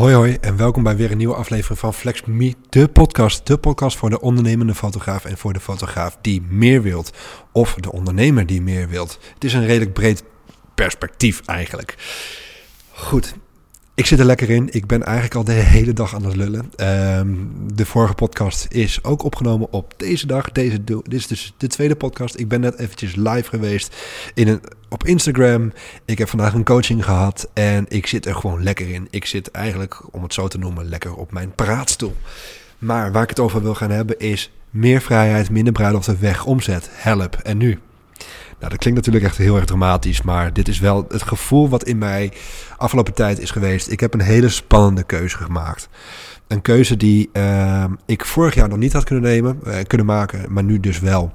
Hoi hoi en welkom bij weer een nieuwe aflevering van Flex Me, de podcast. De podcast voor de ondernemende fotograaf en voor de fotograaf die meer wilt. Of de ondernemer die meer wilt. Het is een redelijk breed perspectief eigenlijk. Goed, ik zit er lekker in. Ik ben eigenlijk al de hele dag aan het lullen. Ehm, de vorige podcast is ook opgenomen op deze dag. Deze, dit is dus de tweede podcast. Ik ben net eventjes live geweest in een, op Instagram. Ik heb vandaag een coaching gehad en ik zit er gewoon lekker in. Ik zit eigenlijk, om het zo te noemen, lekker op mijn praatstoel. Maar waar ik het over wil gaan hebben is meer vrijheid, minder bruiloften, weg, omzet, help. En nu? Nou, dat klinkt natuurlijk echt heel erg dramatisch, maar dit is wel het gevoel wat in mij afgelopen tijd is geweest. Ik heb een hele spannende keuze gemaakt. Een keuze die uh, ik vorig jaar nog niet had kunnen nemen, uh, kunnen maken, maar nu dus wel.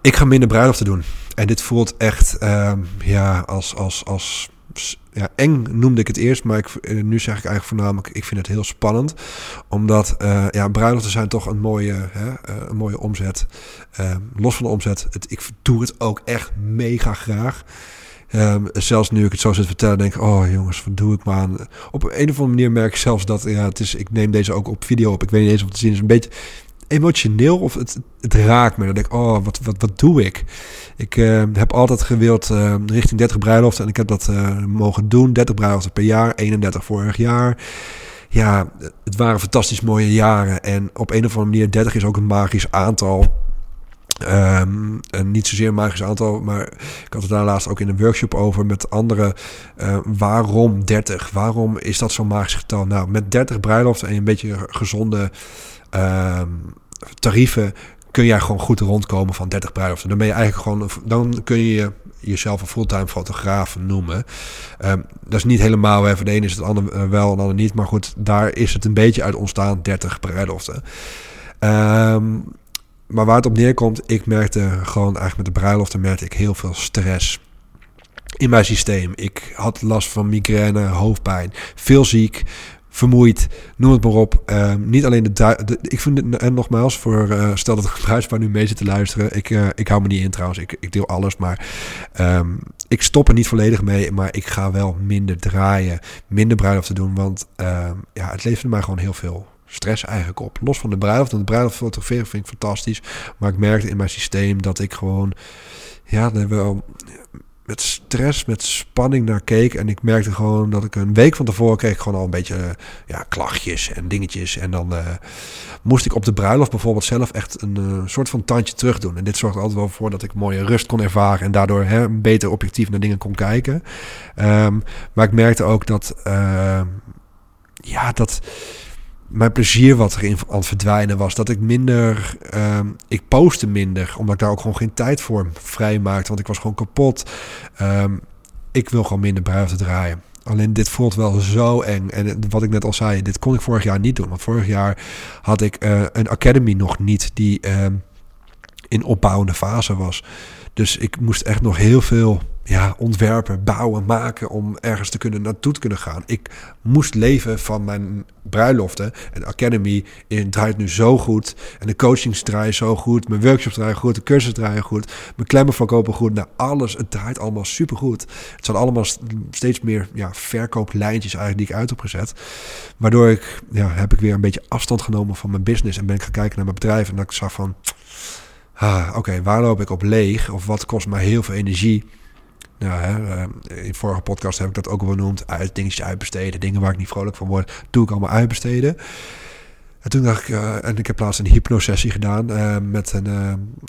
Ik ga minder bruiloften doen. En dit voelt echt uh, ja, als, als, als ja, eng noemde ik het eerst, maar ik, eh, nu zeg ik eigenlijk voornamelijk, ik vind het heel spannend. Omdat uh, ja, bruiloften zijn toch een mooie, hè, uh, een mooie omzet. Uh, los van de omzet, het, ik doe het ook echt mega graag. Um, zelfs nu ik het zo zit vertellen, denk ik, oh jongens, wat doe ik maar. Op een of andere manier merk ik zelfs dat, ja, het is, ik neem deze ook op video op. Ik weet niet eens of te zien is, een beetje emotioneel of het, het raakt me. Dan denk ik, oh, wat, wat, wat doe ik? Ik uh, heb altijd gewild uh, richting 30 bruiloften en ik heb dat uh, mogen doen. 30 bruiloften per jaar, 31 vorig jaar. Ja, het waren fantastisch mooie jaren. En op een of andere manier, 30 is ook een magisch aantal. Um, en niet zozeer een magisch aantal, maar ik had het daar laatst ook in een workshop over met anderen. Waarom 30? Waarom is dat zo'n magisch getal? Nou, met 30 bruiloften en een beetje gezonde uh, tarieven kun jij gewoon goed rondkomen van 30 bruiloften. Dan ben je eigenlijk gewoon, dan kun je jezelf een fulltime fotograaf noemen. Um, dat is niet helemaal, voor de ene is het ander wel en de ander niet. Maar goed, daar is het een beetje uit ontstaan, 30 bruiloften. Um, maar waar het op neerkomt, ik merkte gewoon eigenlijk met de bruiloften merkte ik heel veel stress in mijn systeem. Ik had last van migraine, hoofdpijn, veel ziek, vermoeid, noem het maar op. Uh, niet alleen de, ik vind het, en nogmaals, voor uh, stel dat een bruidspaar nu mee zit te luisteren. Ik, uh, ik hou me niet in trouwens, ik, ik deel alles, maar um, ik stop er niet volledig mee. Maar ik ga wel minder draaien, minder bruiloft doen, want ehm, ja, het levert mij gewoon heel veel stress eigenlijk op. Los van de bruiloft. En de bruiloft fotograferen vind ik fantastisch. Maar ik merkte in mijn systeem dat ik gewoon... Ja, wel met stress, met spanning naar keek. En ik merkte gewoon dat ik een week van tevoren kreeg gewoon al een beetje ja, klachtjes en dingetjes. En dan uh, moest ik op de bruiloft bijvoorbeeld zelf echt een uh, soort van tandje terug doen. En dit zorgde altijd wel voor dat ik mooie rust kon ervaren. En daardoor hè, beter objectief naar dingen kon kijken. Um, maar ik merkte ook dat... Uh, ja, dat mijn plezier wat erin aan het verdwijnen was. Dat ik minder, um, ik postte minder, omdat ik daar ook gewoon geen tijd voor vrij maakte. Want ik was gewoon kapot. Um, ik wil gewoon minder buiten draaien. Alleen dit voelt wel zo eng. En wat ik net al zei, dit kon ik vorig jaar niet doen. Want vorig jaar had ik uh, een academy nog niet die uh, in opbouwende fase was. Dus ik moest echt nog heel veel ja, ontwerpen, bouwen, maken om ergens te kunnen naartoe te kunnen gaan. Ik moest leven van mijn bruiloften. En Academy draait nu zo goed. En de coachings draaien zo goed. Mijn workshops draaien goed. De cursussen draaien goed. Mijn klemmen verkopen goed. Nou, alles. Het draait allemaal supergoed. Het zijn allemaal steeds meer ja, verkooplijntjes eigenlijk die ik uit heb gezet. Waardoor ik, ja, heb ik weer een beetje afstand genomen van mijn business. En ben ik gaan kijken naar mijn bedrijf. En dat ik zag van, ah, oké, waar loop ik op leeg? Of wat kost mij heel veel energie? Nou, hè, in de vorige podcast heb ik dat ook al benoemd. Uit, dingetjes uitbesteden. Dingen waar ik niet vrolijk van word. Doe ik allemaal uitbesteden. En toen dacht ik, uh, en ik heb laatst een hypnosessie gedaan uh, met een,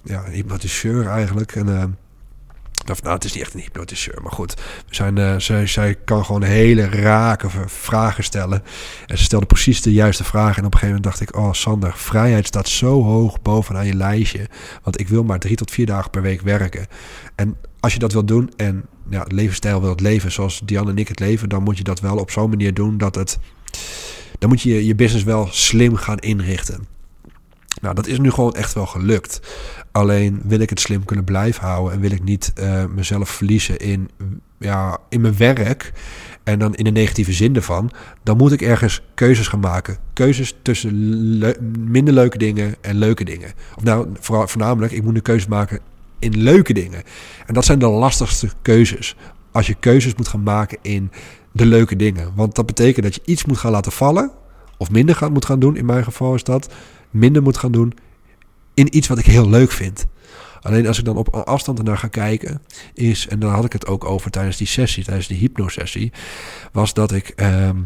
ja, hypnotiseur eigenlijk. En, nou, het is niet echt een hypnotiseur, maar goed. We zijn, zij, zij kan gewoon hele rake vragen stellen. En ze stelde precies de juiste vragen. En op een gegeven moment dacht ik, oh Sander, vrijheid staat zo hoog bovenaan je lijstje. Want ik wil maar drie tot vier dagen per week werken. En als je dat wilt doen en ja, levensstijl wilt leven zoals Diane en ik het leven, dan moet je dat wel op zo'n manier doen dat het. Dan moet je je business wel slim gaan inrichten. Nou, dat is nu gewoon echt wel gelukt. Alleen wil ik het slim kunnen blijven houden en wil ik niet uh, mezelf verliezen in, ja, in mijn werk. En dan in de negatieve zin ervan, dan moet ik ergens keuzes gaan maken. Keuzes tussen minder leuke dingen en leuke dingen. Of nou, voornamelijk, ik moet een keuze maken in leuke dingen. En dat zijn de lastigste keuzes. Als je keuzes moet gaan maken in de leuke dingen. Want dat betekent dat je iets moet gaan laten vallen. Of minder gaat, moet gaan doen. In mijn geval is dat minder moet gaan doen. In iets wat ik heel leuk vind. Alleen als ik dan op afstand ernaar ga kijken, is, en daar had ik het ook over tijdens die sessie, tijdens die hypnosessie, was dat ik ehm,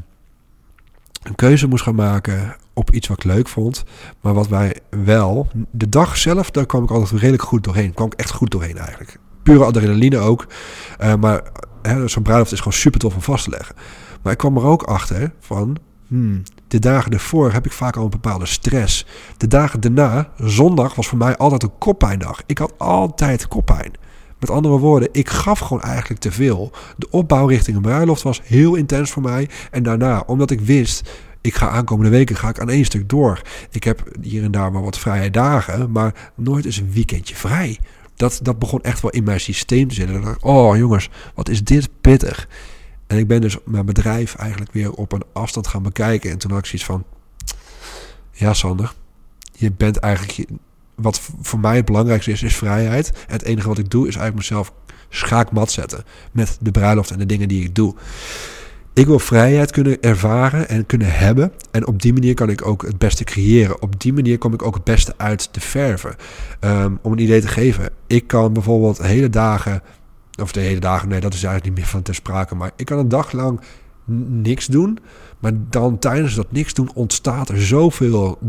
een keuze moest gaan maken op iets wat ik leuk vond. Maar wat wij wel, de dag zelf, daar kwam ik altijd redelijk goed doorheen. kwam ik echt goed doorheen eigenlijk. Pure adrenaline ook. Uh, maar zo'n bruiloft is gewoon super tof om vast te leggen. Maar ik kwam er ook achter van, hmm, de dagen ervoor heb ik vaak al een bepaalde stress. De dagen daarna, zondag, was voor mij altijd een koppijndag. Ik had altijd koppijn. Met andere woorden, ik gaf gewoon eigenlijk te veel. De opbouw richting een bruiloft was heel intens voor mij. En daarna, omdat ik wist, ik ga aankomende weken ga ik aan één stuk door. Ik heb hier en daar wel wat vrije dagen, maar nooit eens een weekendje vrij. Dat, dat begon echt wel in mijn systeem te zitten. oh jongens, wat is dit pittig. En ik ben dus mijn bedrijf eigenlijk weer op een afstand gaan bekijken. En toen had ik zoiets van, ja Sander, je bent eigenlijk, wat voor mij het belangrijkste is, is vrijheid. En het enige wat ik doe is eigenlijk mezelf schaakmat zetten met de bruiloft en de dingen die ik doe. Ik wil vrijheid kunnen ervaren en kunnen hebben. En op die manier kan ik ook het beste creëren. Op die manier kom ik ook het beste uit de verven. Ehm, om een idee te geven. Ik kan bijvoorbeeld hele dagen. Of de hele dagen, nee, dat is eigenlijk niet meer van ter sprake. Maar ik kan een dag lang niks doen. Maar dan tijdens dat niks doen ontstaat er zoveel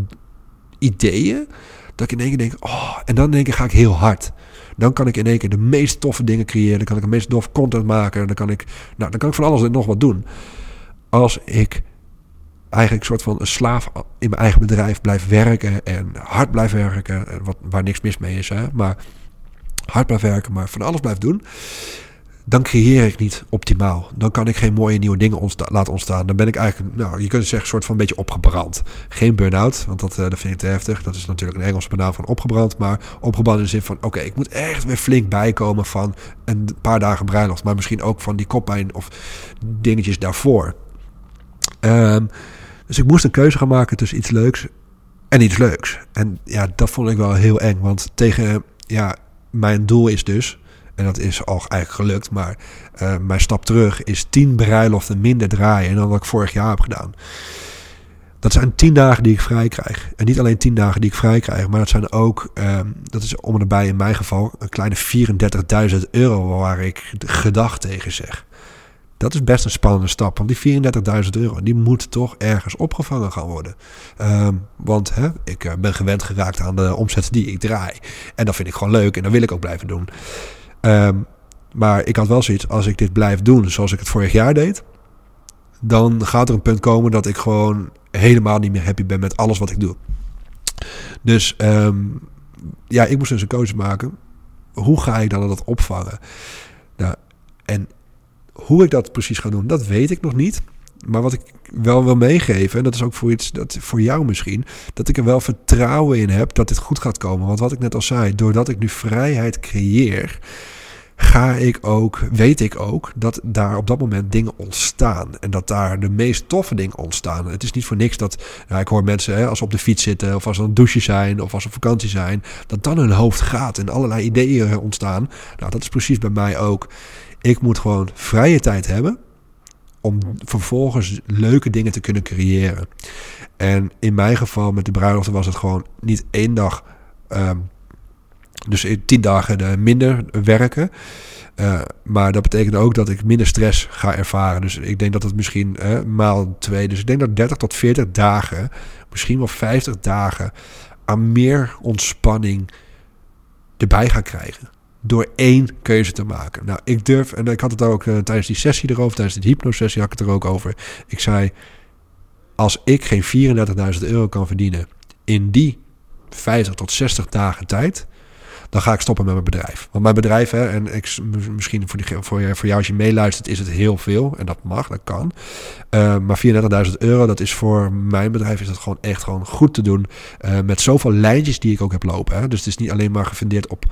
ideeën. Dat ik in één keer denk, oh, en dan denk ik ga ik heel hard. Dan kan ik in één keer de meest toffe dingen creëren. Dan kan ik de meest toffe content maken. Dan kan ik, nou, dan kan ik van alles en nog wat doen. Als ik eigenlijk een soort van een slaaf in mijn eigen bedrijf blijf werken en hard blijf werken, wat, waar niks mis mee is, hè, maar hard blijf werken, maar van alles blijf doen, dan creëer ik niet optimaal. Dan kan ik geen mooie nieuwe dingen laten ontstaan. Dan ben ik eigenlijk, nou, je kunt zeggen, een soort van een beetje opgebrand. Geen burn-out, want dat, uh, dat vind ik te heftig. Dat is natuurlijk een Engelse benaming van opgebrand. Maar opgebrand in de zin van, oké, ik moet echt weer flink bijkomen van een paar dagen bruiloft. Maar misschien ook van die koppijn of dingetjes daarvoor. Ehm, dus ik moest een keuze gaan maken tussen iets leuks en iets leuks. En ja, dat vond ik wel heel eng. Want tegen, ja, mijn doel is dus en dat is al eigenlijk gelukt. Maar uh, mijn stap terug is tien bruiloften minder draaien dan wat ik vorig jaar heb gedaan. Dat zijn tien dagen die ik vrij krijg. En niet alleen tien dagen die ik vrij krijg, maar dat zijn ook, um, dat is om en erbij in mijn geval, een kleine 34.000 euro waar ik gedacht tegen zeg. Dat is best een spannende stap, want die 34.000 euro, die moet toch ergens opgevangen gaan worden. Um, want hè, ik uh, ben gewend geraakt aan de omzet die ik draai. En dat vind ik gewoon leuk en dat wil ik ook blijven doen. Um, maar ik had wel zoiets, als ik dit blijf doen zoals ik het vorig jaar deed, dan gaat er een punt komen dat ik gewoon helemaal niet meer happy ben met alles wat ik doe. Dus um, ja, ik moest dus een keuze maken. Hoe ga ik dan dat opvangen? Nou, en hoe ik dat precies ga doen, dat weet ik nog niet. Maar wat ik wel wil meegeven, en dat is ook voor iets dat voor jou misschien, dat ik er wel vertrouwen in heb dat dit goed gaat komen. Want wat ik net al zei, doordat ik nu vrijheid creëer, ga ik ook, weet ik ook, dat daar op dat moment dingen ontstaan. En dat daar de meest toffe dingen ontstaan. Het is niet voor niks dat, nou, ik hoor mensen hè, als ze op de fiets zitten, of als ze aan het douchen zijn, of als ze op vakantie zijn, dat dan hun hoofd gaat en allerlei ideeën ontstaan. Nou, dat is precies bij mij ook. Ik moet gewoon vrije tijd hebben om vervolgens leuke dingen te kunnen creëren. En in mijn geval met de bruiloft was het gewoon niet één dag um, dus in tien dagen minder werken. Uh, maar dat betekent ook dat ik minder stress ga ervaren. Dus ik denk dat het misschien uh, maal twee. Dus ik denk dat 30 tot 40 dagen, misschien wel 50 dagen, aan meer ontspanning erbij ga krijgen. Door één keuze te maken. Nou, ik durf, en ik had het ook uh, tijdens die sessie erover, tijdens die hypnosessie had ik het er ook over. Ik zei: Als ik geen 34.000 euro kan verdienen in die 50 tot 60 dagen tijd dan ga ik stoppen met mijn bedrijf. Want mijn bedrijf, hè, en ik, misschien voor, die, voor, voor jou als je meeluistert, is het heel veel. En dat mag, dat kan. Uh, maar 34.000 euro, dat is voor mijn bedrijf is dat gewoon echt gewoon goed te doen. Uh, met zoveel lijntjes die ik ook heb lopen. Hè. Dus het is niet alleen maar gefundeerd op,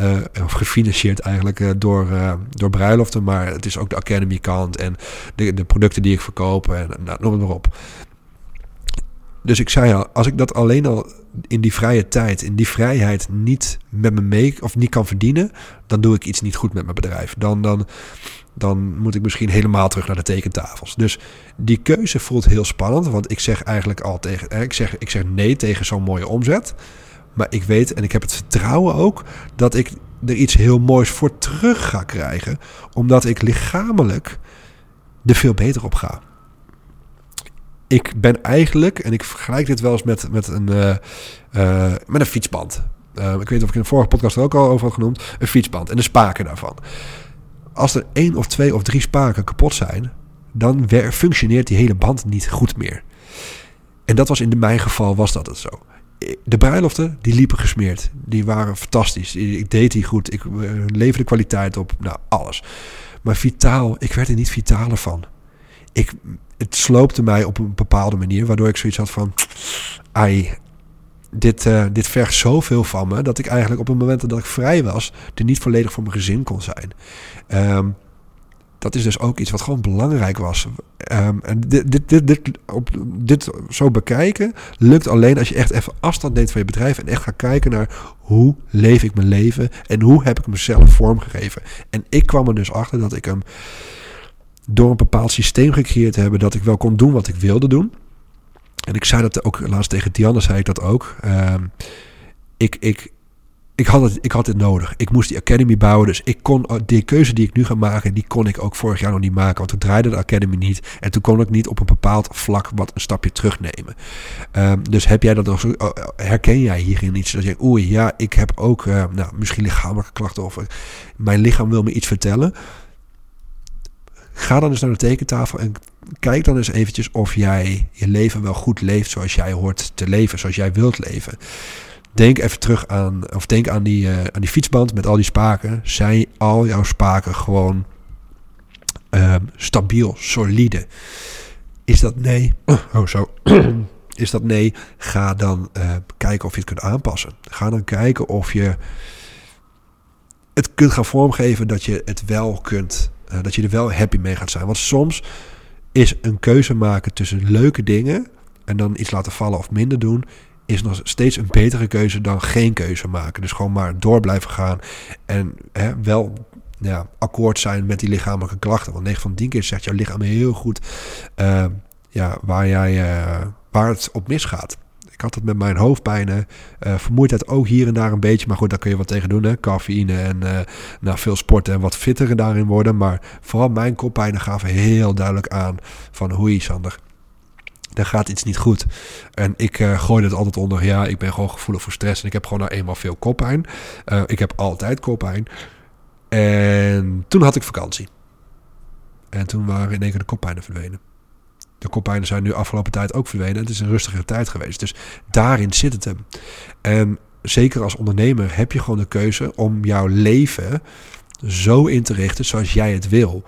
uh, of gefinancierd eigenlijk door, door bruiloften. Maar het is ook de academy kant en de, de producten die ik verkoop. En nou, noem het maar op. Dus ik zei al, als ik dat alleen al in die vrije tijd, in die vrijheid niet met me mee of niet kan verdienen, dan doe ik iets niet goed met mijn bedrijf. Dan, dan, dan moet ik misschien helemaal terug naar de tekentafels. Dus die keuze voelt heel spannend, want ik zeg eigenlijk al tegen, ik zeg, ik zeg nee tegen zo'n mooie omzet. Maar ik weet en ik heb het vertrouwen ook dat ik er iets heel moois voor terug ga krijgen, omdat ik lichamelijk er veel beter op ga ik ben eigenlijk, en ik vergelijk dit wel eens met, met, een, uh, met een fietsband. Uh, ik weet of ik in de vorige podcast er ook al over had genoemd. Een fietsband en de spaken daarvan. Als er één of twee of drie spaken kapot zijn, dan functioneert die hele band niet goed meer. En dat was in mijn geval was dat het zo. De bruiloften, die liepen gesmeerd. Die waren fantastisch. Ik deed die goed. Ik leverde kwaliteit op. Nou, alles. Maar vitaal, ik werd er niet vitaler van. Ik, het sloopte mij op een bepaalde manier, waardoor ik zoiets had van, ai, dit, uh, dit vergt zoveel van me, dat ik eigenlijk op het moment dat ik vrij was, er niet volledig voor mijn gezin kon zijn. Um, dat is dus ook iets wat gewoon belangrijk was. Um, en dit, dit, dit, dit, op, dit zo bekijken lukt alleen als je echt even afstand neemt van je bedrijf en echt gaat kijken naar hoe leef ik mijn leven en hoe heb ik mezelf vormgegeven. En ik kwam er dus achter dat ik hem door een bepaald systeem gecreëerd te hebben dat ik wel kon doen wat ik wilde doen. En ik zei dat ook laatst tegen Diana, zei ik dat ook. Ehm, ik, ik, ik, had het, ik had het nodig. Ik moest die academy bouwen. Dus ik kon die keuze die ik nu ga maken, die kon ik ook vorig jaar nog niet maken. Want toen draaide de academy niet. En toen kon ik niet op een bepaald vlak wat een stapje terugnemen. Um, dus heb jij dat nog zo, oh, herken jij hierin iets? Dat je, oei, ja, ik heb ook uh, nou, misschien lichamelijke klachten of mijn lichaam wil me iets vertellen. Ga dan eens naar de tekentafel en kijk dan eens eventjes of jij je leven wel goed leeft zoals jij hoort te leven, zoals jij wilt leven. Denk even terug aan, of denk aan die, uh, aan die fietsband met al die spaken. Zijn al jouw spaken gewoon uh, stabiel, solide? Is dat nee? Oh, zo. Is dat nee? Ga dan uh, kijken of je het kunt aanpassen. Ga dan kijken of je het kunt gaan vormgeven dat je het wel kunt uh, dat je er wel happy mee gaat zijn. Want soms is een keuze maken tussen leuke dingen en dan iets laten vallen of minder doen, is nog steeds een betere keuze dan geen keuze maken. Dus gewoon maar door blijven gaan en hè, wel ja, akkoord zijn met die lichamelijke klachten. Want 9 van 10 keer zegt jouw lichaam heel goed uh, ja, waar, jij, uh, waar het op misgaat. Ik had het met mijn hoofdpijnen. Uh, vermoeidheid ook hier en daar een beetje. Maar goed, daar kun je wat tegen doen. Hè? Cafeïne en uh, nou, veel sporten en wat fitter daarin worden. Maar vooral mijn koppijnen gaven heel duidelijk aan van... Hoi Sander, er gaat iets niet goed. En ik uh, gooi het altijd onder. Ja, ik ben gewoon gevoelig voor stress. En ik heb gewoon nou eenmaal veel koppijn. Ik heb altijd koppijn. En toen had ik vakantie. En toen waren in één keer de koppijnen verdwenen. De koppijnen zijn nu afgelopen tijd ook verdwenen. Het is een rustige tijd geweest. Dus daarin zit het hem. En zeker als ondernemer heb je gewoon de keuze om jouw leven zo in te richten zoals jij het wil.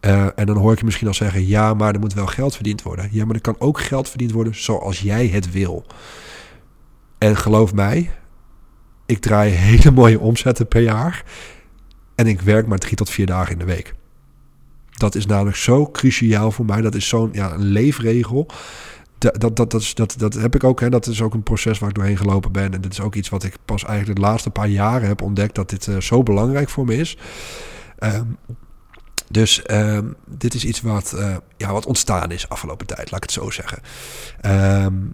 Uh, en dan hoor ik je misschien al zeggen: ja, maar er moet wel geld verdiend worden. Ja, maar er kan ook geld verdiend worden zoals jij het wil. En geloof mij, ik draai hele mooie omzetten per jaar. En ik werk maar drie tot vier dagen in de week. Dat is namelijk zo cruciaal voor mij. Dat is zo'n ja, een leefregel. Dat, dat, dat, dat, dat, heb ik ook. Hè. Dat is ook een proces waar ik doorheen gelopen ben. En dat is ook iets wat ik pas eigenlijk de laatste paar jaren heb ontdekt. Dat dit uh, zo belangrijk voor me is. Um, dus um, dit is iets wat, uh, ja, wat ontstaan is afgelopen tijd, laat ik het zo zeggen. Um,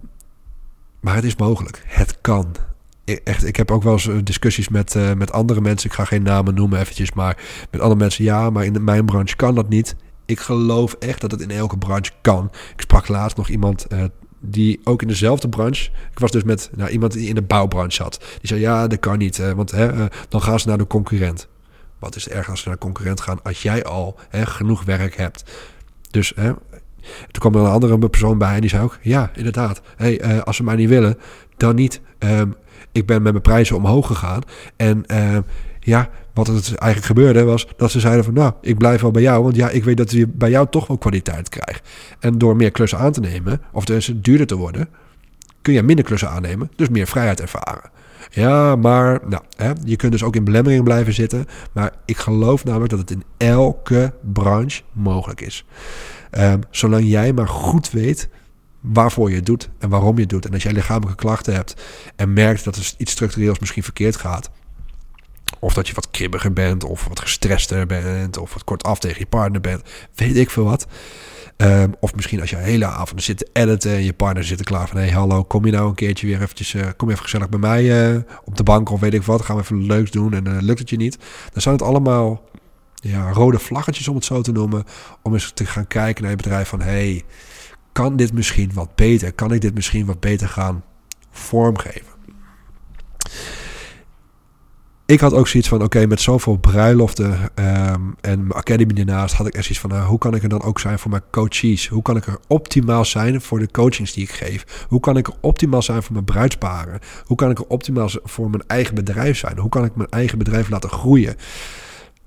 maar het is mogelijk. Het kan echt, ik heb ook wel eens eh, discussies met, uh, met andere mensen. Ik ga geen namen noemen eventjes, maar met andere mensen. Ja, maar in mijn branche kan dat niet. Ik geloof echt dat het in elke branche kan. Ik sprak laatst nog iemand uh, die ook in dezelfde branche. Ik was dus met nou, iemand die in de bouwbranche zat. Die zei: Ja, dat kan niet, want hè, dan gaan ze naar de concurrent. Wat is er erg als ze naar de concurrent gaan als jij al hè, genoeg werk hebt? Dus hè, toen kwam er een andere persoon bij en die zei ook: Ja, inderdaad. Hey, als ze mij niet willen, dan niet. Um, ik ben met mijn prijzen omhoog gegaan. En uh, ja, wat het eigenlijk gebeurde was dat ze zeiden van nou, ik blijf wel bij jou. Want ja, ik weet dat je bij jou toch wel kwaliteit krijgt. En door meer klussen aan te nemen, of dus duurder te worden, kun je minder klussen aannemen. Dus meer vrijheid ervaren. Ja, maar nou, hè, je kunt dus ook in belemmering blijven zitten. Maar ik geloof namelijk dat het in elke branche mogelijk is. Um, zolang jij maar goed weet waarvoor je het doet en waarom je het doet. En als jij lichamelijke klachten hebt en merkt dat er iets structureels misschien verkeerd gaat, of dat je wat kribbiger bent, of wat gestrester bent, of wat kortaf tegen je partner bent, weet ik veel wat. Ehm, of misschien als je hele avond zit te editen en je partner zit er klaar van... hey, hallo, kom je nou een keertje weer eventjes... Uh, kom even gezellig bij mij uh, op de bank of weet ik wat. Gaan we even leuks doen en uh, lukt het je niet. Dan zijn het allemaal ja, rode vlaggetjes om het zo te noemen. Om eens te gaan kijken naar je bedrijf van... hey, kan dit misschien wat beter? Kan ik dit misschien wat beter gaan vormgeven? ik had ook zoiets van, oké, met zoveel bruiloften um, en mijn academy ernaast had ik echt zoiets van, nou, hoe kan ik er dan ook zijn voor mijn coaches? Hoe kan ik er optimaal zijn voor de coachings die ik geef? Hoe kan ik er optimaal zijn voor mijn bruidsparen? Hoe kan ik er optimaal voor mijn eigen bedrijf zijn? Hoe kan ik mijn eigen bedrijf laten groeien?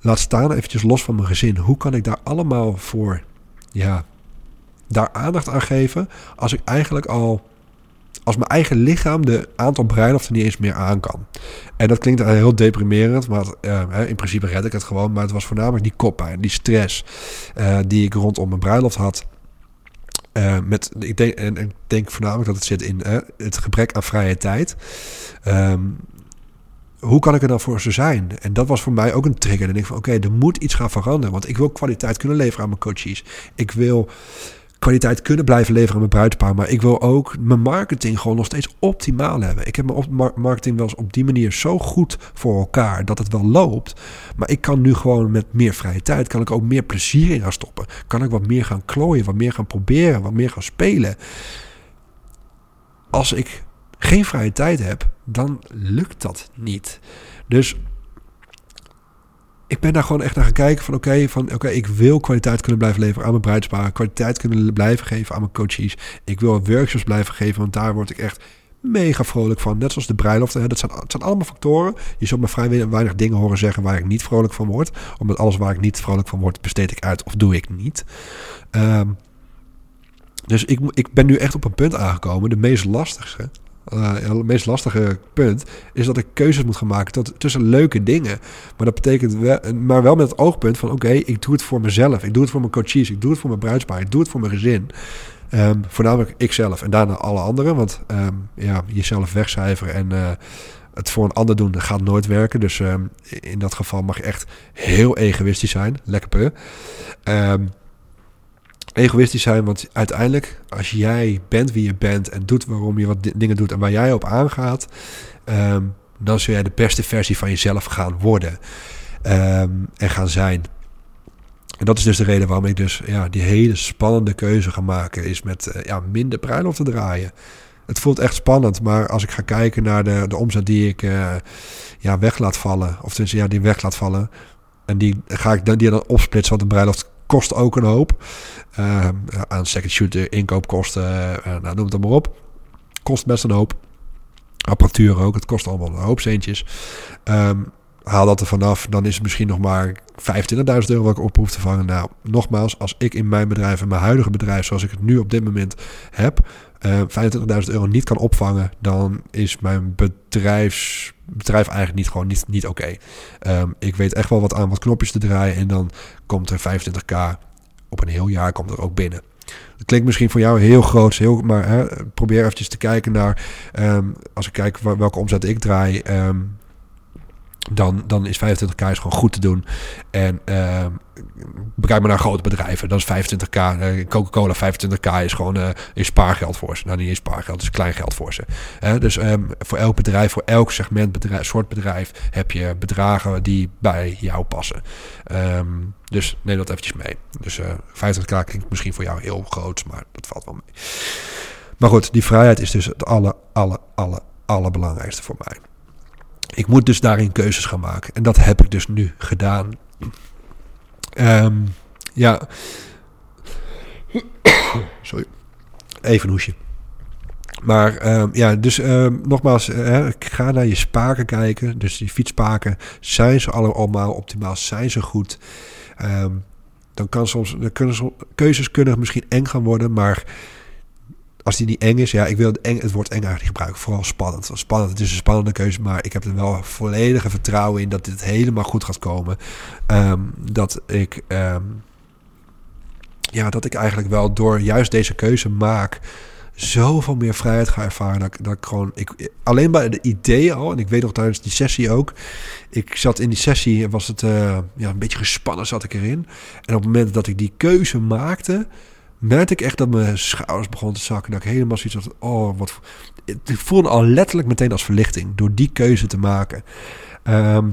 Laat staan eventjes los van mijn gezin. Hoe kan ik daar allemaal voor, ja, daar aandacht aan geven als ik eigenlijk al als mijn eigen lichaam de aantal bruiloften niet eens meer aan kan. En dat klinkt heel deprimerend, maar uh, in principe red ik het gewoon. Maar het was voornamelijk die koppijn, die stress uh, die ik rondom mijn bruiloft had. Uh, met, ik, denk, en, ik denk voornamelijk dat het zit in het gebrek aan vrije tijd. Um, hoe kan ik er dan voor ze zijn? En dat was voor mij ook een trigger. En ik van oké, er moet iets gaan veranderen. Want ik wil kwaliteit kunnen leveren aan mijn coaches. Ik wil kwaliteit kunnen blijven leveren aan mijn bruidspaar. Maar ik wil ook mijn marketing gewoon nog steeds optimaal hebben. Ik heb mijn marketing wel eens op die manier zo goed voor elkaar dat het wel loopt. Maar ik kan nu gewoon met meer vrije tijd, kan ik ook meer plezier in gaan stoppen. Kan ik wat meer gaan klooien, wat meer gaan proberen, wat meer gaan spelen. Als ik geen vrije tijd heb, dan lukt dat niet. Dus ik ben daar gewoon echt naar gaan kijken van oké, van oké, ik wil kwaliteit kunnen blijven leveren aan mijn bruidspaar, kwaliteit kunnen blijven geven aan mijn coaches. Ik wil workshops blijven geven, want daar word ik echt mega vrolijk van. Net zoals de bruiloften. Dat zijn, het zijn allemaal factoren. Je zult me vrij weinig dingen horen zeggen waar ik niet vrolijk van word. Omdat alles waar ik niet vrolijk van word, besteed ik uit of doe ik niet. Um, dus ik, ik ben nu echt op een punt aangekomen, de meest lastigste uh, het meest lastige punt is dat ik keuzes moet gaan maken tot, tussen leuke dingen. Maar dat betekent wel, maar wel met het oogpunt van: oké, ik doe het voor mezelf. Ik doe het voor mijn coaches. Ik doe het voor mijn bruidspaar. Ik doe het voor mijn gezin. Um, voornamelijk ikzelf en daarna alle anderen. Want um, ja, jezelf wegcijferen en uh, het voor een ander doen dat gaat nooit werken. Dus um, in dat geval mag je echt heel egoïstisch zijn. Lekker puur egoïstisch zijn. Want uiteindelijk, als jij bent wie je bent en doet waarom je wat dingen doet en waar jij op aangaat, um, dan zul jij de beste versie van jezelf gaan worden um, en gaan zijn. En dat is dus de reden waarom ik dus ja, die hele spannende keuze ga maken, is met uh, ja, minder bruiloft te draaien. Het voelt echt spannend, maar als ik ga kijken naar de, de omzet die ik uh, ja, weg laat vallen, of tenminste ja, die weg laat vallen, en die ga ik die dan opsplitsen, want een bruiloft kost ook een hoop. Uh, aan second shooter, inkoopkosten, uh, nou, noem het maar op. Kost best een hoop. Apparatuur ook, het kost allemaal een hoop centjes. Um, haal dat er vanaf, dan is het misschien nog maar 25.000 euro wat ik op hoef te vangen. Nou, nogmaals, als ik in mijn bedrijf, in mijn huidige bedrijf, zoals ik het nu op dit moment heb, uh, 25.000 euro niet kan opvangen, dan is mijn bedrijfs, bedrijf eigenlijk niet gewoon niet, niet oké. Um, ik weet echt wel wat aan wat knopjes te draaien en dan komt er 25k op een heel jaar komt er ook binnen. Dat klinkt misschien voor jou heel groot, heel, maar hè, probeer eventjes te kijken naar, um, als ik kijk welke omzet ik draai, um, dan, dan is 25k is gewoon goed te doen. En uh, bekijk maar naar grote bedrijven. Dat is 25k. Uh, Coca-Cola 25k is gewoon uh, is spaargeld voor ze. Nou, niet eens spaargeld, is klein geld voor ze. dus um, voor elk bedrijf, voor elk segment bedrijf, soort bedrijf... heb je bedragen die bij jou passen. Um, dus neem dat eventjes mee. Dus 25k klinkt misschien voor jou heel groot, maar dat valt wel mee. Maar goed, die vrijheid is dus het alle, alle, alle, allerbelangrijkste voor mij. Ik moet dus daarin keuzes gaan maken. En dat heb ik dus nu gedaan. Um, ja. Sorry. Even een hoesje. Maar um, ja, dus um, nogmaals, ik ga naar je spaken kijken. Dus die fietspaken, zijn ze allemaal optimaal? Zijn ze goed? Dan kan soms, kunnen, keuzes kunnen misschien eng gaan worden, maar als die niet eng is, ja, ik wil het, eng, het woord eng eigenlijk gebruiken. Vooral spannend. Spannend, het is een spannende keuze, maar ik heb er wel volledige vertrouwen in dat dit helemaal goed gaat komen. Um, dat ik, um, ja, dat ik eigenlijk wel door juist deze keuze maak, zoveel meer vrijheid ga ervaren. Dat, dat ik gewoon, ik, alleen bij de idee al, en ik weet nog tijdens die sessie ook. Ik zat in die sessie, en was het eh, ja, een beetje gespannen zat ik erin. En op het moment dat ik die keuze maakte, merkte ik echt dat mijn schouders begonnen te zakken. Dat ik helemaal zoiets had, oh wat... Ik voelde al letterlijk meteen als verlichting door die keuze te maken. Ehm,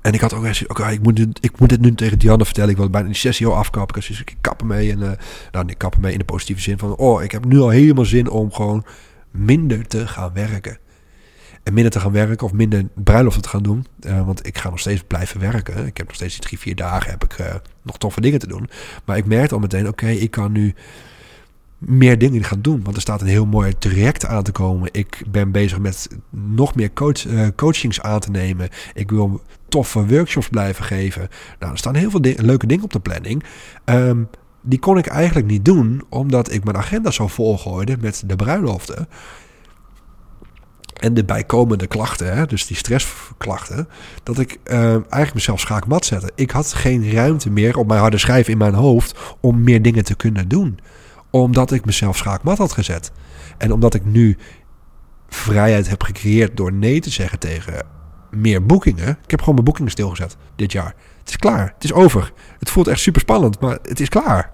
en ik had ook eens, oké, ik, moet dit, ik moet dit nu tegen Dianne vertellen. Ik wil bijna die sessie al afkappen. Dus ik kap ermee. En, eh, nou, ik kap ermee in de positieve zin van... Oh, ik heb nu al helemaal zin om gewoon minder te gaan werken. En minder te gaan werken of minder bruiloften te gaan doen. Eh, want ik ga nog steeds blijven werken. Ik heb nog steeds drie, vier dagen heb ik eh, nog toffe dingen te doen. Maar ik merkte al meteen, oké, ik kan nu meer dingen gaan doen. Want er staat een heel mooi traject aan te komen. Ik ben bezig met nog meer coach, eh, coachings aan te nemen. Ik wil toffe workshops blijven geven. Nou, er staan heel veel leuke dingen op de planning. Ehm, die kon ik eigenlijk niet doen, omdat ik mijn agenda zo volgooide met de bruiloften. En de bijkomende klachten, hè, dus die stressklachten, dat ik eh, eigenlijk mezelf schaakmat zette. Ik had geen ruimte meer op mijn harde schijf in mijn hoofd om meer dingen te kunnen doen. Omdat ik mezelf schaakmat had gezet. En omdat ik nu vrijheid heb gecreëerd door nee te zeggen tegen meer boekingen. Ik heb gewoon mijn boekingen stilgezet dit jaar. Het is klaar. Het is over. Het voelt echt super spannend, maar het is klaar.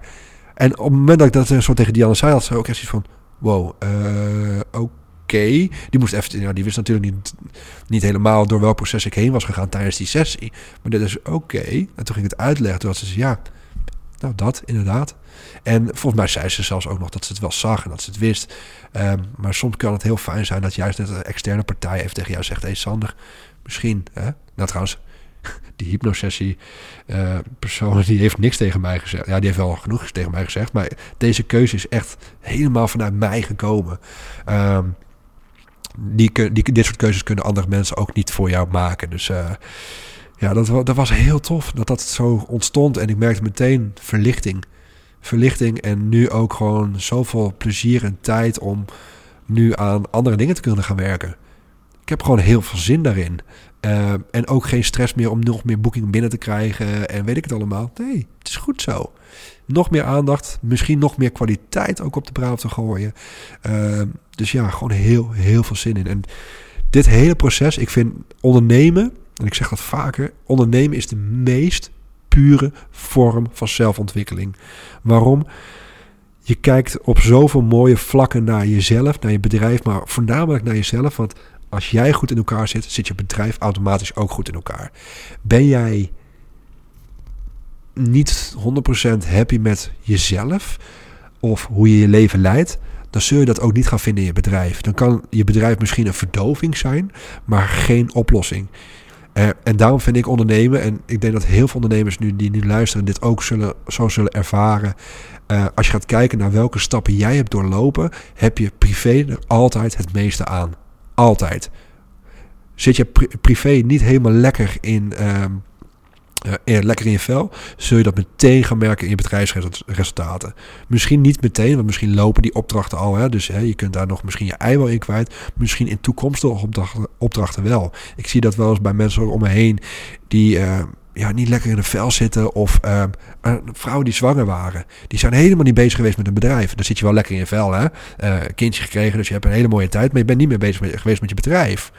En op het moment dat ik dat eh, zo tegen Diana zei, had ze ook echt iets van: wow, eh, oké. Die moest even, ja, die wist natuurlijk niet, niet helemaal door welk proces ik heen was gegaan tijdens die sessie. Maar dit is oké. En toen ging ik het uitleggen. Toen had ze ja, nou dat inderdaad. En volgens mij zei ze zelfs ook nog dat ze het wel zag en dat ze het wist. Ehm, maar soms kan het heel fijn zijn dat juist net een externe partij even tegen jou zegt: Hé hey Sander, misschien. Hè? Nou trouwens, die hypnosessie eh persoon die heeft niks tegen mij gezegd. Ja, die heeft wel genoeg tegen mij gezegd. Maar deze keuze is echt helemaal vanuit mij gekomen. Ehm, die, die, dit soort keuzes kunnen andere mensen ook niet voor jou maken. Dus eh, ja, dat, dat was heel tof dat dat zo ontstond. En ik merkte meteen verlichting. Verlichting en nu ook gewoon zoveel plezier en tijd om nu aan andere dingen te kunnen gaan werken. Ik heb gewoon heel veel zin daarin. Eh, en ook geen stress meer om nog meer boekingen binnen te krijgen en weet ik het allemaal. Nee, het is goed zo. Nog meer aandacht, misschien nog meer kwaliteit ook op de bruiloft te gooien. Eh, dus ja, gewoon heel, heel veel zin in. En dit hele proces, ik vind ondernemen, en ik zeg dat vaker, ondernemen is de meest pure vorm van zelfontwikkeling. Waarom? Je kijkt op zoveel mooie vlakken naar jezelf, naar je bedrijf, maar voornamelijk naar jezelf. Want als jij goed in elkaar zit, zit je bedrijf automatisch ook goed in elkaar. Ben jij niet 100% happy met jezelf of hoe je je leven leidt, dan zul je dat ook niet gaan vinden in je bedrijf. Dan kan je bedrijf misschien een verdoving zijn, maar geen oplossing. Eh, en daarom vind ik ondernemen, en ik denk dat heel veel ondernemers nu die nu luisteren, dit ook zullen, zo zullen ervaren. Eh, als je gaat kijken naar welke stappen jij hebt doorlopen, heb je privé er altijd het meeste aan. Altijd. Zit je pri- privé niet helemaal lekker in, ehm, eh, lekker in je vel, zul je dat meteen gaan merken in je bedrijfsresultaten. Misschien niet meteen, want misschien lopen die opdrachten al. Hè, dus hè, je kunt daar nog misschien je ei wel in kwijt. Misschien in toekomstige opdrachten, opdrachten wel. Ik zie dat wel eens bij mensen om me heen die eh, ja, niet lekker in een vel zitten. Of eh, een vrouwen die zwanger waren. Die zijn helemaal niet bezig geweest met een bedrijf. Dan zit je wel lekker in je vel. Hè? Eh, kindje gekregen, dus je hebt een hele mooie tijd. Maar je bent niet meer bezig geweest met je bedrijf.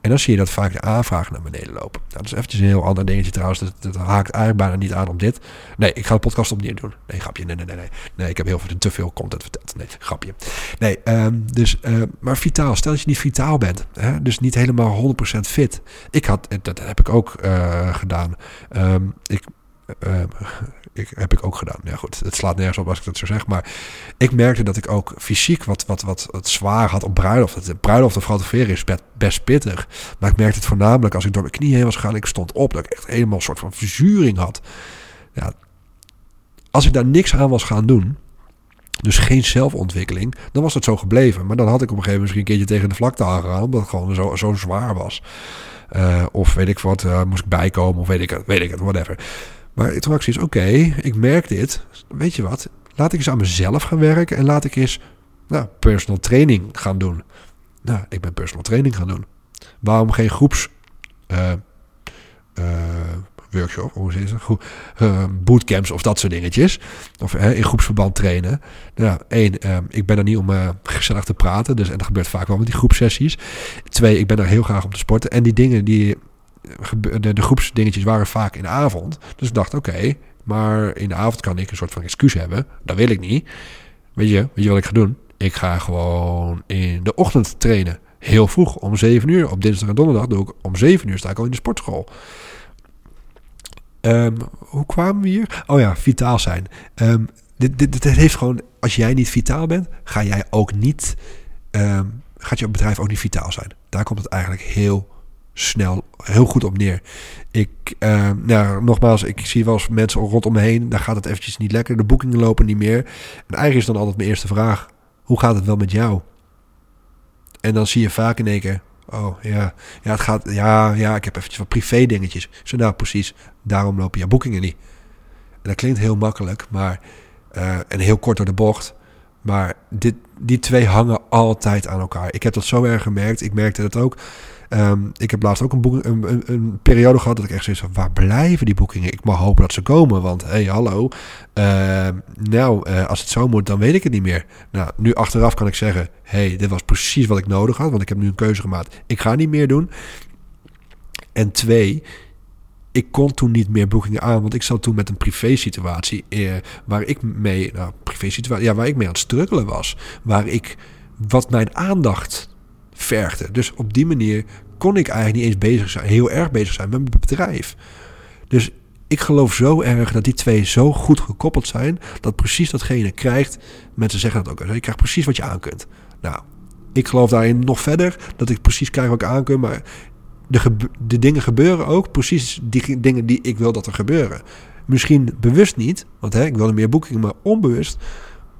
En dan zie je dat vaak de aanvragen naar beneden lopen. Nou, dat is eventjes een heel ander dingetje trouwens. Dat, dat haakt eigenlijk bijna niet aan op dit. Nee, ik ga de podcast opnieuw doen. Nee, grapje. Nee, nee, nee. Nee, nee ik heb heel veel, te veel content verteld. Nee, grapje. Nee, ehm, dus, eh, maar vitaal. Stel dat je niet vitaal bent. Hè? Dus niet helemaal 100% fit. Ik had, dat heb ik ook eh, gedaan. Ehm, ik, eh, ik, heb ik ook gedaan. Ja goed, het slaat nergens op als ik dat zo zeg. Maar ik merkte dat ik ook fysiek wat, wat, wat, wat zwaar had op bruiloft. Het bruiloft of fotograferen is best, pittig. Maar ik merkte het voornamelijk als ik door mijn knieën heen was gegaan. Ik stond op dat ik echt helemaal een soort van verzuring had. Ja, als ik daar niks aan was gaan doen, dus geen zelfontwikkeling, dan was het zo gebleven. Maar dan had ik op een gegeven moment misschien een keertje tegen de vlakte aangegaan, omdat het gewoon zo, zo zwaar was. Uh, of weet ik wat, uh, moest ik bijkomen, of weet ik het, weet ik het, whatever. Maar ik zoiets, oké, ik merk dit. Weet je wat, laat ik eens aan mezelf gaan werken en laat ik eens nou, personal training gaan doen. Nou, ik ben personal training gaan doen. Waarom geen groeps... Uh, workshop, hoe is? Uh, bootcamps of dat soort dingetjes. Of in groepsverband trainen. Nou, één, ehm, ik ben er niet om uh, gezellig te praten. Dus, en dat gebeurt vaak wel met die groepsessies. Twee, ik ben er heel graag om te sporten. En die dingen, die, de, de groepsdingetjes waren vaak in de avond. Dus ik dacht, oké, maar in de avond kan ik een soort van excuus hebben. Dat wil ik niet. Weet je, weet je wat ik ga doen? Ik ga gewoon in de ochtend trainen. Heel vroeg, om 7 uur. Op dinsdag en donderdag doe ik om 7 uur sta ik al in de sportschool. Um, hoe kwamen we hier? Oh ja, vitaal zijn. Um, dit, dit, heeft gewoon, als jij niet vitaal bent, ga jij ook niet, um, gaat je bedrijf ook niet vitaal zijn. Daar komt het eigenlijk heel snel, heel goed op neer. Ik, uh, nou, nogmaals, ik zie wel eens mensen rondom me heen, daar gaat het eventjes niet lekker. De boekingen lopen niet meer. En eigenlijk is dan altijd mijn eerste vraag, hoe gaat het wel met jou? En dan zie je vaak in één keer, oh ja, ja, het gaat, ja, ja, ik heb eventjes wat privé dingetjes. Zo nou, precies, daarom lopen je boekingen niet. En dat klinkt heel makkelijk, maar, uh, en heel kort door de bocht. Maar dit, die twee hangen altijd aan elkaar. Ik heb dat zo erg gemerkt. Ik merkte dat ook Um, ik heb laatst ook een, een, een, periode gehad dat ik echt zoiets van... waar blijven die boekingen? Ik mag hopen dat ze komen, want hé, hey, hallo. Uh, nou, uh, als het zo moet, dan weet ik het niet meer. Nou, nu achteraf kan ik zeggen... hey, dit was precies wat ik nodig had, want ik heb nu een keuze gemaakt. Ik ga niet meer doen. En twee, ik kon toen niet meer boekingen aan, want ik zat toen met een privé situatie eh, waar ik mee, nou, privé situatie, ja, waar ik mee aan het struggelen was, waar ik wat mijn aandacht vergde. Dus op die manier kon ik eigenlijk niet eens bezig zijn, heel erg bezig zijn met mijn bedrijf. Dus ik geloof zo erg dat die twee zo goed gekoppeld zijn, dat precies datgene krijgt. Mensen zeggen dat ook. Je krijgt precies wat je aan kunt. Nou, ik geloof daarin nog verder dat ik precies krijg wat ik aan kan, maar de, de dingen gebeuren ook precies die dingen die ik wil dat er gebeuren. Misschien bewust niet, want hè, ik wilde meer boekingen, maar onbewust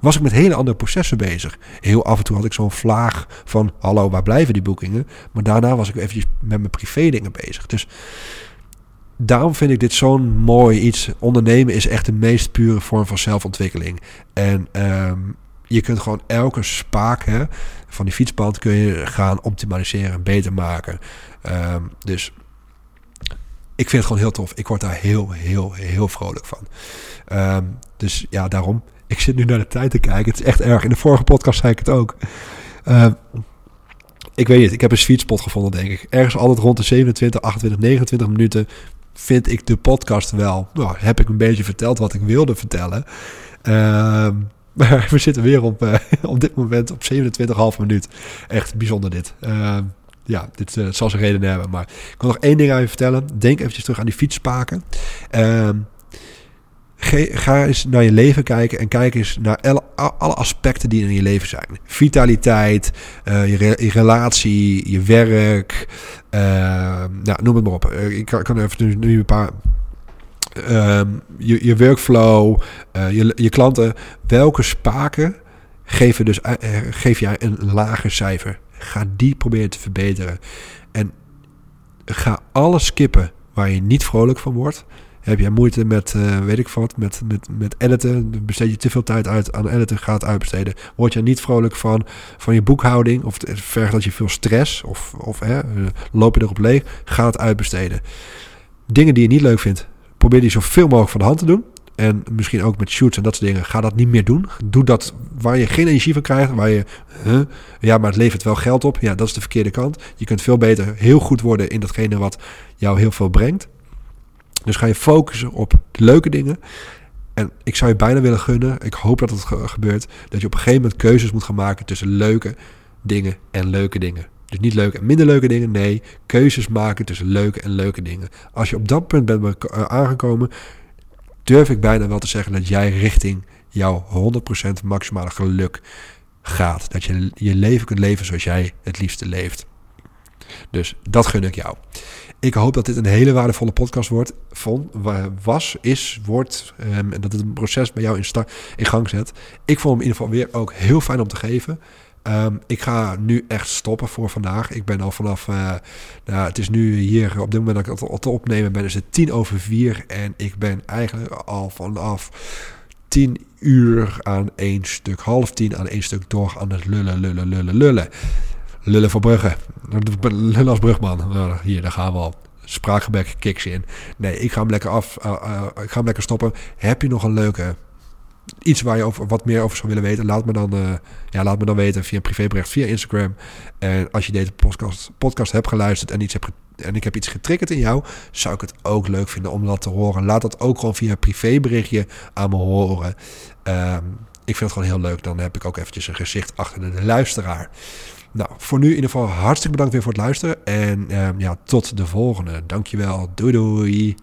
was ik met hele andere processen bezig. Heel af en toe had ik zo'n vlaag van: hallo, waar blijven die boekingen? Maar daarna was ik eventjes met mijn privé dingen bezig. Dus daarom vind ik dit zo'n mooi iets. Ondernemen is echt de meest pure vorm van zelfontwikkeling. En um, je kunt gewoon elke spaak hè, van die fietsband kun je gaan optimaliseren, beter maken. Um, dus ik vind het gewoon heel tof. Ik word daar heel, heel, heel vrolijk van. Um, dus ja, daarom. Ik zit nu naar de tijd te kijken. Het is echt erg. In de vorige podcast zei ik het ook. Uh, ik weet niet. Ik heb een sweet spot gevonden, denk ik. Ergens altijd rond de 27, 28, 29 minuten vind ik de podcast wel. Nou, heb ik een beetje verteld wat ik wilde vertellen. Uh, maar we zitten weer op, uh, op dit moment op 27,5 minuut. Echt bijzonder dit. Uh, ja, dit uh, zal zijn reden hebben. Maar ik wil nog één ding aan je vertellen. Denk eventjes terug aan die fietsspaken. Ehm, ga eens naar je leven kijken en kijk eens naar alle, aspecten die in je leven zijn. Vitaliteit, uh, je, re, je, relatie, je werk, uh, nou, noem het maar op. Eh, ik kan, even nu, nu een paar... Uh, je, je workflow, je, je klanten. Welke spaken geven, dus, geef jij een lager cijfer? Ga die proberen te verbeteren. En ga alles skippen waar je niet vrolijk van wordt. Heb jij moeite met, uh, weet ik wat, met, met, met editen? Besteed je te veel tijd uit aan editen, ga het uitbesteden. Word je niet vrolijk van, van je boekhouding? Of vergt dat je veel stress? Of, of hè, eh, loop je erop leeg? Ga het uitbesteden. Dingen die je niet leuk vindt, probeer die zoveel mogelijk van de hand te doen. En misschien ook met shoots en dat soort dingen. Ga dat niet meer doen. Doe dat waar je geen energie van krijgt. Waar je, ja, maar het levert wel geld op. Ja, dat is de verkeerde kant. Je kunt veel beter heel goed worden in datgene wat jou heel veel brengt. Dus ga je focussen op de leuke dingen. En ik zou je bijna willen gunnen, ik hoop dat het gebeurt, dat je op een gegeven moment keuzes moet gaan maken tussen leuke dingen en leuke dingen. Dus niet leuke en minder leuke dingen, nee, keuzes maken tussen leuke en leuke dingen. Als je op dat punt bent eh, aangekomen, durf ik bijna wel te zeggen dat jij richting jouw 100% maximale geluk gaat. Dat je je leven kunt leven zoals jij het liefste leeft. Dus dat gun ik jou. Ik hoop dat dit een hele waardevolle podcast wordt. Vond, was, is, wordt. Um, en dat het een proces bij jou in, start, gang zet. Ik vond hem in ieder geval weer ook heel fijn om te geven. Um, ik ga nu echt stoppen voor vandaag. Ik ben al vanaf. Uh, nou, het is nu hier op dit moment dat ik het te opnemen ben. Is het tien over vier. En ik ben eigenlijk al vanaf tien uur aan één stuk, half tien aan één stuk door aan het lullen, lullen, lullen, lullen. Lullen voor Brugge. Lullen als brugman. Nou, hier, daar gaan we al. spraakgebrek kicks in. Nee, ik ga hem lekker af. eh, eh, ik ga hem lekker stoppen. Heb je nog een leuke iets waar je over, wat meer over zou willen weten, laat me dan, eh, ja, laat me dan weten via privébericht via Instagram. En als je deze podcast, podcast hebt geluisterd en, iets hebt en ik heb iets getriggerd in jou, zou ik het ook leuk vinden om dat te horen. Laat dat ook gewoon via privéberichtje aan me horen. Ehm, ik vind het gewoon heel leuk. Dan heb ik ook eventjes een gezicht achter de luisteraar. Nou, voor nu in ieder geval hartstikke bedankt weer voor het luisteren. En ehm, ja, tot de volgende. Dankjewel. Doei doei.